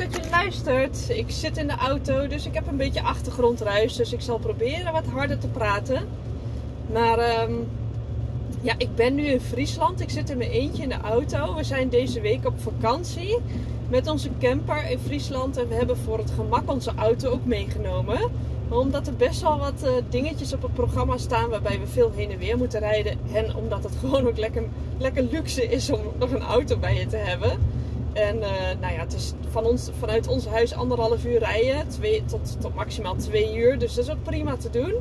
Dat je luistert. Ik zit in de auto, dus ik heb een beetje achtergrondruis. Dus ik zal proberen wat harder te praten. Maar ehm, ja, ik ben nu in Friesland. Ik zit in mijn eentje in de auto. We zijn deze week op vakantie met onze camper in Friesland. En we hebben voor het gemak onze auto ook meegenomen. Omdat er best wel wat uh, dingetjes op het programma staan waarbij we veel heen en weer moeten rijden. En omdat het gewoon ook lekker, lekker luxe is om nog een auto bij je te hebben. En uh, nou ja, het is van ons, vanuit ons huis anderhalf uur rijden. Twee, tot, tot maximaal twee uur. Dus dat is ook prima te doen.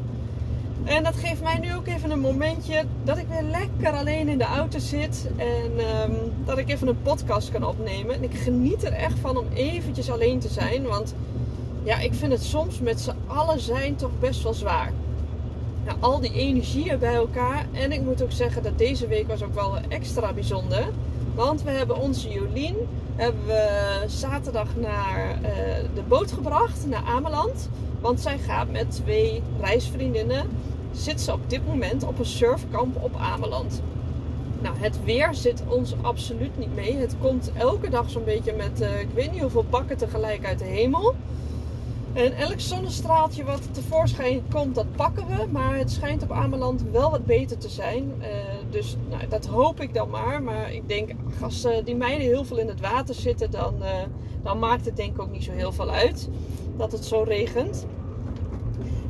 En dat geeft mij nu ook even een momentje dat ik weer lekker alleen in de auto zit. En um, dat ik even een podcast kan opnemen. En ik geniet er echt van om eventjes alleen te zijn. Want ja, ik vind het soms met z'n allen zijn toch best wel zwaar. Nou, al die energieën bij elkaar. En ik moet ook zeggen dat deze week was ook wel extra bijzonder. Want we hebben onze Jolien hebben we zaterdag naar uh, de boot gebracht, naar Ameland. Want zij gaat met twee reisvriendinnen, zit ze op dit moment op een surfkamp op Ameland. Nou, het weer zit ons absoluut niet mee. Het komt elke dag zo'n beetje met, uh, ik weet niet hoeveel bakken tegelijk uit de hemel. En elk zonnestraaltje wat tevoorschijn komt, dat pakken we. Maar het schijnt op Ameland wel wat beter te zijn. Uh, dus nou, dat hoop ik dan maar. Maar ik denk, als uh, die meiden heel veel in het water zitten, dan, uh, dan maakt het denk ik ook niet zo heel veel uit dat het zo regent.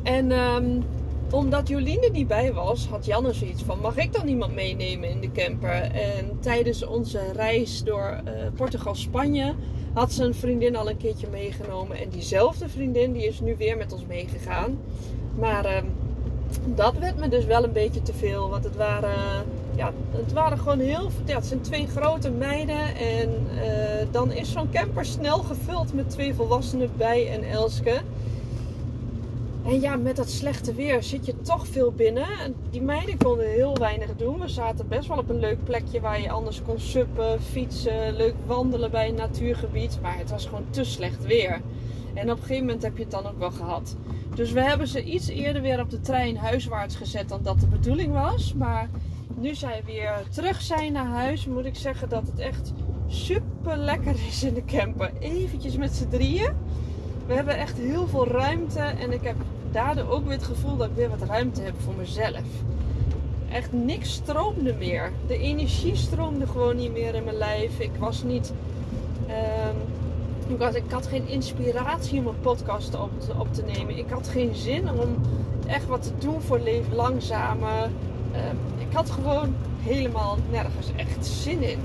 En um, omdat Jolien er niet bij was, had Janne zoiets van: mag ik dan iemand meenemen in de camper? En tijdens onze reis door Portugal-Spanje had ze een vriendin al een keertje meegenomen. En diezelfde vriendin die is nu weer met ons meegegaan. Maar uh, dat werd me dus wel een beetje te veel. Want het waren, ja, het waren gewoon heel... Ja, het zijn twee grote meiden. En uh, dan is zo'n camper snel gevuld met twee volwassenen bij en Elske. En ja, met dat slechte weer zit je toch veel binnen. En die meiden konden heel weinig doen. We zaten best wel op een leuk plekje waar je anders kon suppen, fietsen, leuk wandelen bij een natuurgebied. Maar het was gewoon te slecht weer. En op een gegeven moment heb je het dan ook wel gehad. Dus we hebben ze iets eerder weer op de trein huiswaarts gezet dan dat de bedoeling was. Maar nu zij weer terug zijn naar huis, moet ik zeggen dat het echt super lekker is in de camper. Eventjes met z'n drieën. We hebben echt heel veel ruimte en ik heb daardoor ook weer het gevoel dat ik weer wat ruimte heb voor mezelf. Echt niks stroomde meer. De energie stroomde gewoon niet meer in mijn lijf. Ik was niet. Um, ik, had, ik geen inspiratie om een podcast op te, op te nemen. Ik had geen zin om echt wat te doen voor leven langzamer. Um, ik had gewoon helemaal nergens echt zin in.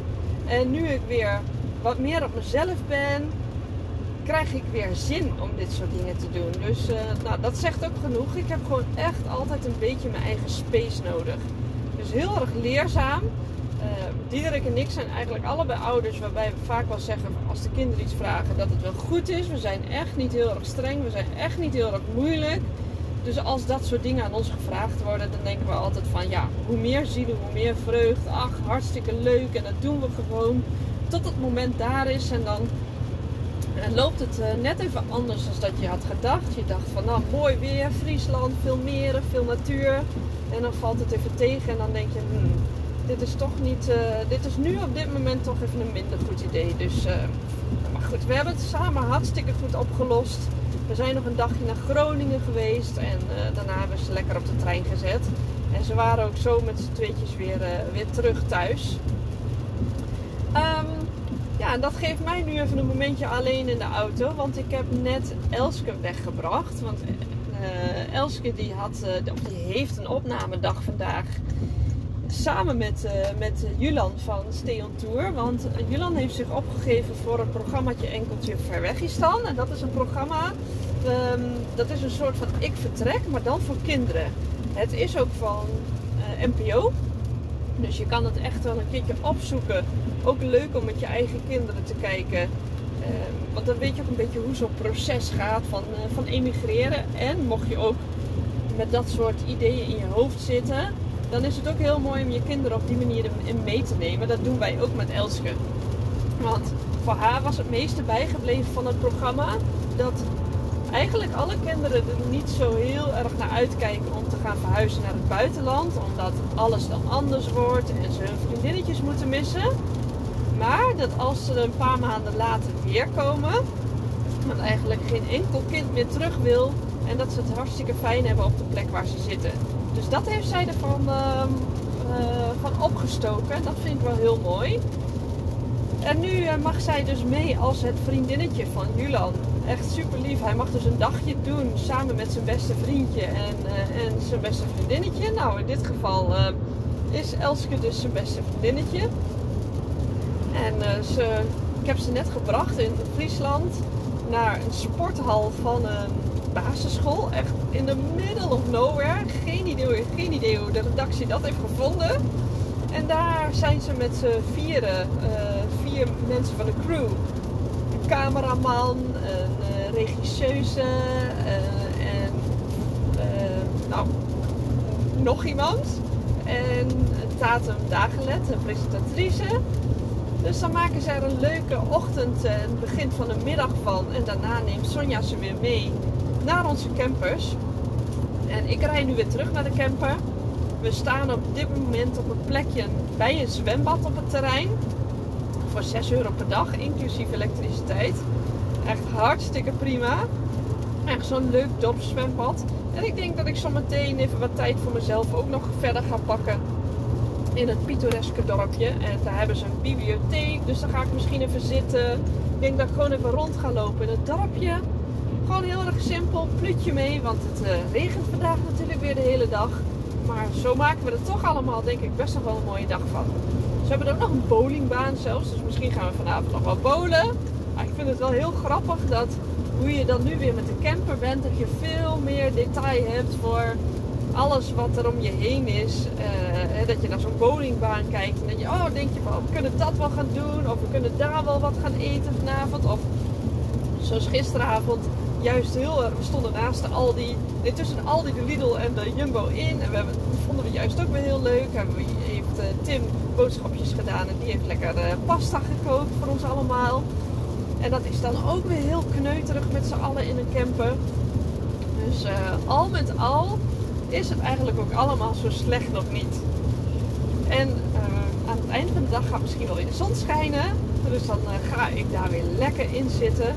En nu ik weer wat meer op mezelf ben, krijg ik weer zin om dit soort dingen te doen. Dus uh, nou, dat zegt ook genoeg. Ik heb gewoon echt altijd een beetje mijn eigen space nodig. Dus heel erg leerzaam. Uh, Diederik en ik zijn eigenlijk allebei ouders waarbij we vaak wel zeggen als de kinderen iets vragen dat het wel goed is. We zijn echt niet heel erg streng. We zijn echt niet heel erg moeilijk. Dus als dat soort dingen aan ons gevraagd worden, dan denken we altijd van ja, hoe meer zielen, hoe meer vreugd. Ach, hartstikke leuk en dat doen we gewoon. Tot het moment daar is en dan en loopt het uh, net even anders dan dat je had gedacht. Je dacht van nou mooi weer, Friesland, veel meren, veel natuur. En dan valt het even tegen en dan denk je, hmm, dit is toch niet, uh, dit is nu op dit moment toch even een minder goed idee. Dus, uh, maar goed, we hebben het samen hartstikke goed opgelost. We zijn nog een dagje naar Groningen geweest en daarna hebben ze lekker op de trein gezet. En ze waren ook zo met z'n tweetjes weer, weer terug thuis. Um, ja, en dat geeft mij nu even een momentje alleen in de auto. Want ik heb net Elske weggebracht. Want Elske die, had, die heeft een opnamedag vandaag. Samen met, uh, met Julan van Steon Tour. Want Julan heeft zich opgegeven voor een programmaatje Enkeltje Verwegistan. En dat is een programma, um, dat is een soort van ik vertrek, maar dan voor kinderen. Het is ook van NPO. Dus je kan het echt wel een keertje opzoeken. Ook leuk om met je eigen kinderen te kijken. Uh, want dan weet je ook een beetje hoe zo'n proces gaat van, uh, van emigreren. En mocht je ook met dat soort ideeën in je hoofd zitten, dan is het ook heel mooi om je kinderen op die manier in mee te nemen. Dat doen wij ook met Elske. Want voor haar was het meeste bijgebleven van het programma dat eigenlijk alle kinderen er niet zo heel erg naar uitkijken om te gaan verhuizen naar het buitenland. Omdat alles dan anders wordt en ze hun vriendinnetjes moeten missen. Maar dat als ze een paar maanden later weer komen, dat eigenlijk geen enkel kind meer terug wil. En dat ze het hartstikke fijn hebben op de plek waar ze zitten. Dus dat heeft zij ervan uh, van opgestoken. Dat vind ik wel heel mooi. En nu uh, mag zij dus mee als het vriendinnetje van Julan. Echt super lief. Hij mag dus een dagje doen samen met zijn beste vriendje en, uh, en zijn beste vriendinnetje. Nou, in dit geval is Elske dus zijn beste vriendinnetje. En ze, ik heb ze net gebracht in Friesland naar een sporthal van een basisschool. Echt in the middle of nowhere. Geen idee, geen idee hoe de redactie dat heeft gevonden. En daar zijn ze met z'n vieren, uh, vier mensen van de crew. Een cameraman, een uh, regisseuse uh, en nou, nog iemand. En Tatum Dagelet, een presentatrice. Dus dan maken ze er een leuke ochtend en begin van de middag van. En daarna neemt Sonja ze weer mee naar onze campers. En ik rij nu weer terug naar de camper. We staan op dit moment op een plekje bij een zwembad op het terrein. Voor 6 euro per dag, inclusief elektriciteit. Echt hartstikke prima. Echt zo'n leuk zwembad. En ik denk dat ik zo meteen even wat tijd voor mezelf ook nog verder ga pakken. In het pittoreske dorpje. En daar hebben ze een bibliotheek. Dus daar ga ik misschien even zitten. Ik denk dat ik gewoon even rond ga lopen in het dorpje. Gewoon heel erg simpel. Plutje mee. Want het uh, regent vandaag natuurlijk weer de hele dag. Maar zo maken we er toch allemaal, denk ik, best nog wel een mooie dag van. Ze hebben ook nog een bowlingbaan zelfs. Dus misschien gaan we vanavond nog wel bowlen. Maar ik vind het wel heel grappig dat hoe je dan nu weer met de camper bent, dat je veel meer detail hebt voor alles wat er om je heen is. Uh, dat je naar zo'n bowlingbaan kijkt en dat je, oh, denk je van, we kunnen dat wel gaan doen. Of we kunnen daar wel wat gaan eten vanavond. Of zoals gisteravond juist heel erg. We stonden naast de Aldi, nee, tussen de Aldi, de Lidl en de Jumbo in. En we hebben, vonden we juist ook weer heel leuk. Hebben we, heeft uh, Tim boodschapjes gedaan en die heeft lekker pasta gekookt voor ons allemaal. En dat is dan ook weer heel kneuterig met z'n allen in een camper. Dus al met al is het eigenlijk ook allemaal zo slecht nog niet. En aan het eind van de dag gaat misschien wel in de zon schijnen. Dus dan ga ik daar weer lekker in zitten.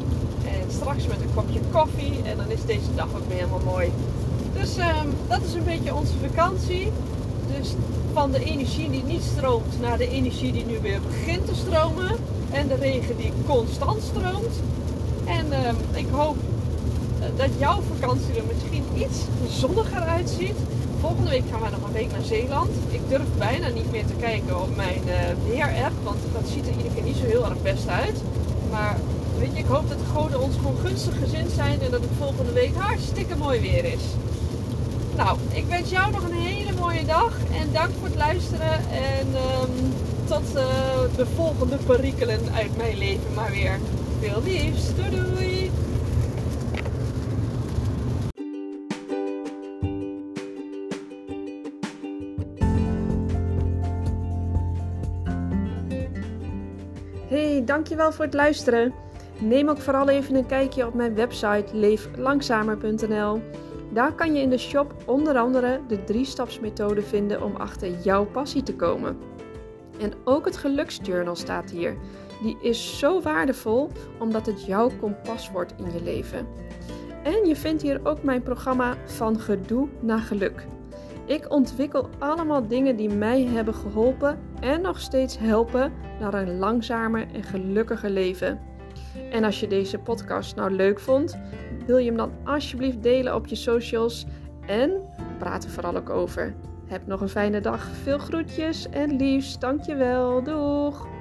En straks met een kopje koffie. En dan is deze dag ook weer helemaal mooi. Dus um, dat is een beetje onze vakantie. Dus van de energie die niet stroomt naar de energie die nu weer begint te stromen. En de regen die constant stroomt. En um, ik hoop eh, dat jouw vakantie er misschien iets zonniger uitziet. Volgende week gaan we nog een week naar Zeeland. Ik durf bijna niet meer te kijken op mijn uh, weer-app, want dat ziet er iedere keer niet zo heel erg best uit. Maar ik hoop dat de goden ons gewoon gunstig gezind zijn en dat het volgende week hartstikke mooi weer is. Nou, ik wens jou nog een hele mooie dag en dank voor het luisteren. En um, tot uh, de volgende perikelen uit mijn leven maar weer. Veel liefs. Doei doei! Hey, dankjewel voor het luisteren. Neem ook vooral even een kijkje op mijn website leeflangzamer.nl. Daar kan je in de shop onder andere de drie-stapsmethode vinden om achter jouw passie te komen. En ook het geluksjournal staat hier. Die is zo waardevol omdat het jouw kompas wordt in je leven. En je vindt hier ook mijn programma Van Gedoe naar Geluk. Ik ontwikkel allemaal dingen die mij hebben geholpen en nog steeds helpen naar een langzamer en gelukkiger leven. En als je deze podcast nou leuk vond, wil je hem dan alsjeblieft delen op je socials en praat er vooral ook over. Heb nog een fijne dag. Veel groetjes en liefst. Dankjewel. Doeg!